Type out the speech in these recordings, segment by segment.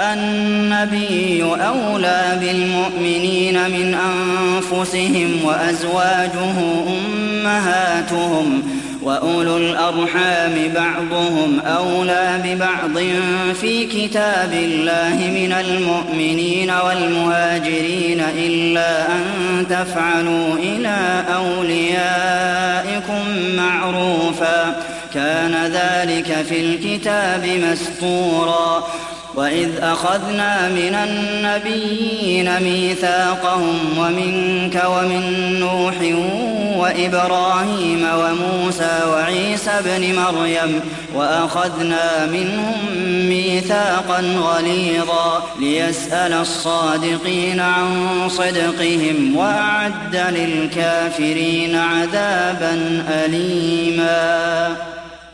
النبي أولى بالمؤمنين من أنفسهم وأزواجه أمهاتهم وأولو الأرحام بعضهم أولى ببعض في كتاب الله من المؤمنين والمهاجرين إلا أن تفعلوا إلى أوليائكم معروفا كان ذلك في الكتاب مسطورا وإذ أخذنا من النبيين ميثاقهم ومنك ومن نوح وإبراهيم وموسى وعيسى ابن مريم وأخذنا منهم ميثاقا غليظا ليسأل الصادقين عن صدقهم وأعد للكافرين عذابا أليما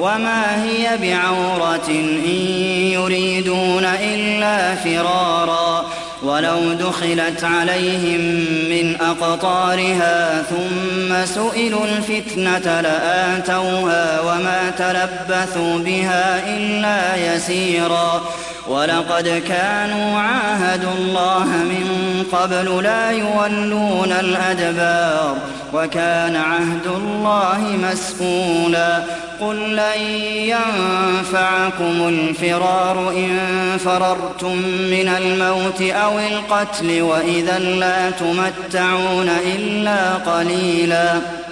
وما هي بعورة إن يريدون إلا فرارا ولو دخلت عليهم من أقطارها ثم سئلوا الفتنة لآتوها وما تلبثوا بها إلا يسيرا ولقد كانوا عاهدوا الله من قبل لا يولون الأدبار وكان عهد الله مسئولا قل لن ينفعكم الفرار إن فررتم من الموت أو القتل وإذا لا تمتعون إلا قليلا.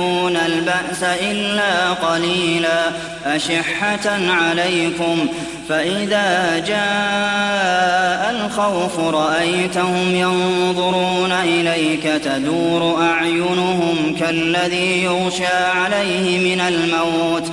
يأتون البأس إلا قليلا أشحة عليكم فإذا جاء الخوف رأيتهم ينظرون إليك تدور أعينهم كالذي يغشى عليه من الموت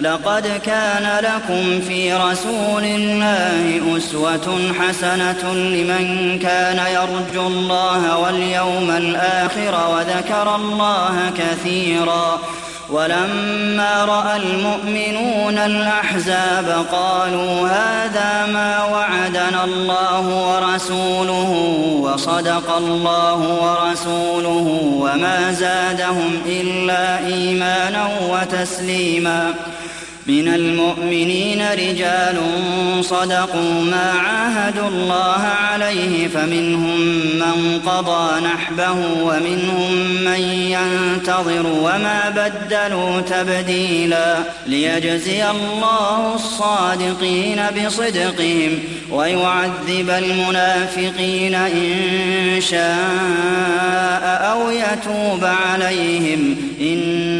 لقد كان لكم في رسول الله أسوة حسنة لمن كان يرجو الله واليوم الآخر وذكر الله كثيرا. ولما رأى المؤمنون الأحزاب قالوا هذا ما وعدنا الله ورسوله وصدق الله ورسوله وما زادهم إلا إيمانا وتسليما. من المؤمنين رجال صدقوا ما عاهدوا الله عليه فمنهم من قضى نحبه ومنهم من ينتظر وما بدلوا تبديلا ليجزي الله الصادقين بصدقهم ويعذب المنافقين إن شاء أو يتوب عليهم. إن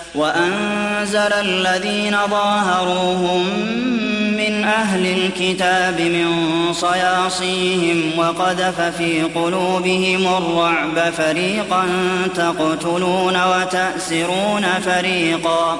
وأنزل الذين ظاهروهم من أهل الكتاب من صياصيهم وقذف في قلوبهم الرعب فريقا تقتلون وتأسرون فريقا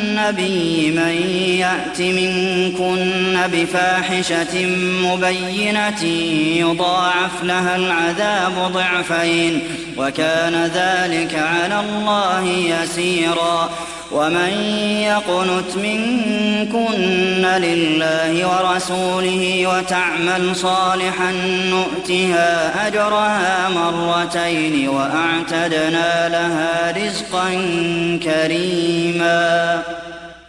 النبي من يأت منكن بفاحشة مبينة يضاعف لها العذاب ضعفين وكان ذلك على الله يسيرا. ومن يقنت منكن لله ورسوله وتعمل صالحا نؤتها أجرها مرتين وأعتدنا لها رزقا كريما.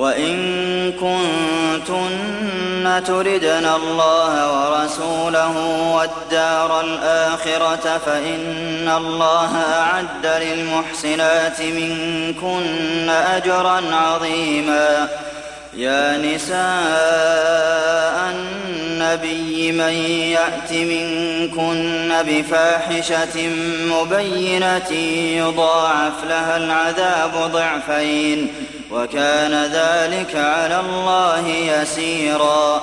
وإن كنتن تردن الله ورسوله والدار الآخرة فإن الله أعد للمحسنات منكن أجرا عظيما يا نساء النبي من يأت منكن بفاحشة مبينة يضاعف لها العذاب ضعفين وكان ذلك على الله يسيرا.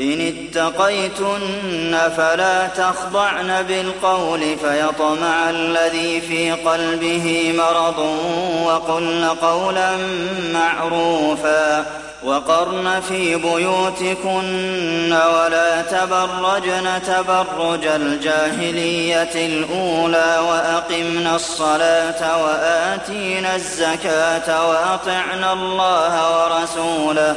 إن اتقيتن فلا تخضعن بالقول فيطمع الذي في قلبه مرض وقلن قولا معروفا وقرن في بيوتكن ولا تبرجن تبرج الجاهلية الأولى وأقمن الصلاة وآتينا الزكاة وأطعن الله ورسوله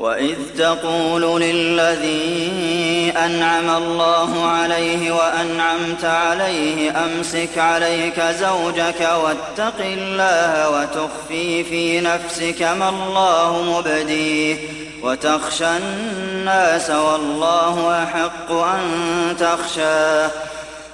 وإذ تقول للذي أنعم الله عليه وأنعمت عليه أمسك عليك زوجك واتق الله وتخفي في نفسك ما الله مبديه وتخشى الناس والله أحق أن تخشاه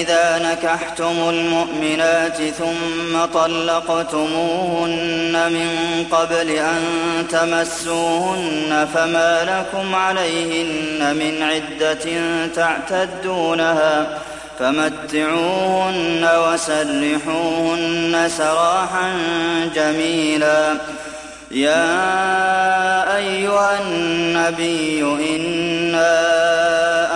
إذا نكحتم المؤمنات ثم طلقتموهن من قبل أن تمسوهن فما لكم عليهن من عدة تعتدونها فمتعوهن وسرحوهن سراحا جميلا يا أيها النبي إنا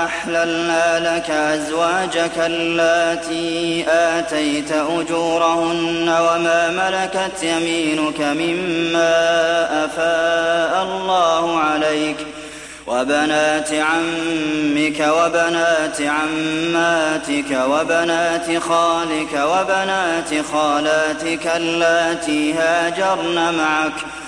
أحللنا لك أزواجك اللاتي آتيت أجورهن وما ملكت يمينك مما أفاء الله عليك وبنات عمك وبنات عماتك وبنات خالك وبنات خالاتك اللاتي هاجرن معك ۖ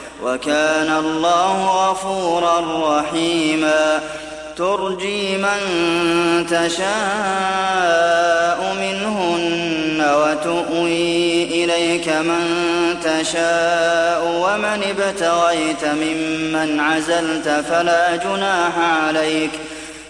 وكان الله غفورا رحيما. ترجي من تشاء منهن وتؤوي إليك من تشاء. ومن ابتغيت ممن عزلت فلا جناح عليك.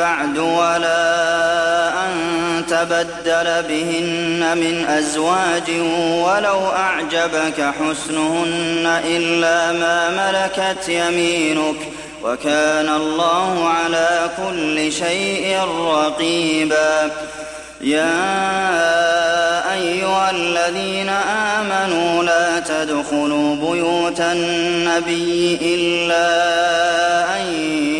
بعد ولا تبدل بهن من أزواج ولو أعجبك حسنهن إلا ما ملكت يمينك وكان الله على كل شيء رقيبا. يا أيها الذين آمنوا لا تدخلوا بيوت النبي إلا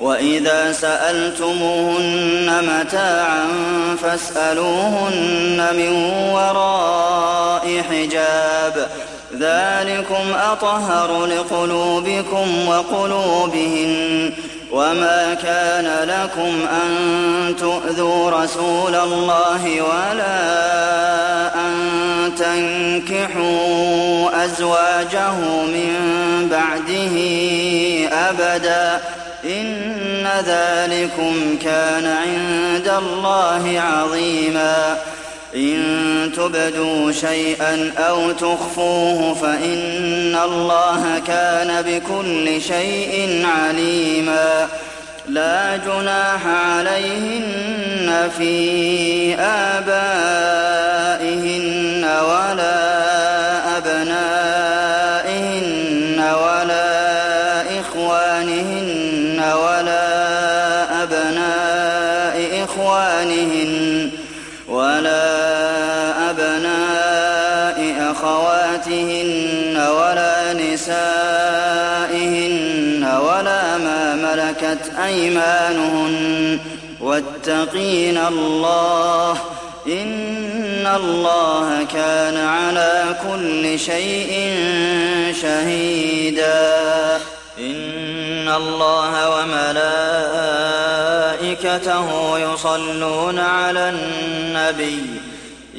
وإذا سألتموهن متاعا فاسألوهن من وراء حجاب. ذلكم أطهر لقلوبكم وقلوبهن. وما كان لكم أن تؤذوا رسول الله ولا أن تنكحوا أزواجه من بعده أبداً. إن ذلكم كان عند الله عظيما. إن تبدوا شيئا أو تخفوه فإن الله كان بكل شيء عليما. لا جناح عليهن في آبائهن ولا أيمانهن واتقين الله إن الله كان على كل شيء شهيدا إن الله وملائكته يصلون على النبي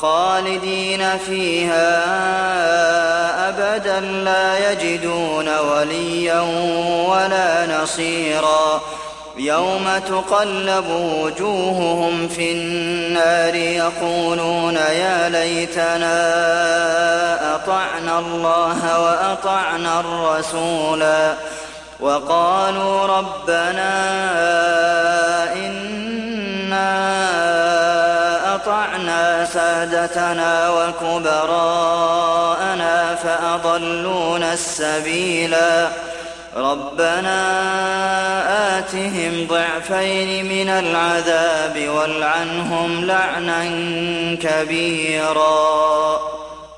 خالدين فيها أبدا لا يجدون وليا ولا نصيرا. يوم تقلب وجوههم في النار يقولون يا ليتنا أطعنا الله وأطعنا الرسولا. وقالوا ربنا سادتنا وكبراءنا فأضلونا السبيلا. ربنا آتهم ضعفين من العذاب والعنهم لعنا كبيرا.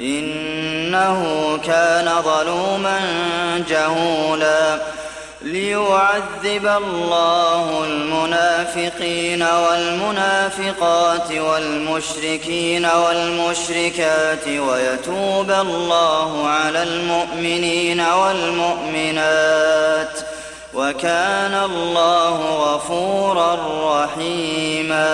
إنه كان ظلوما جهولا ليعذب الله المنافقين والمنافقات والمشركين والمشركات ويتوب الله على المؤمنين والمؤمنات وكان الله غفورا رحيما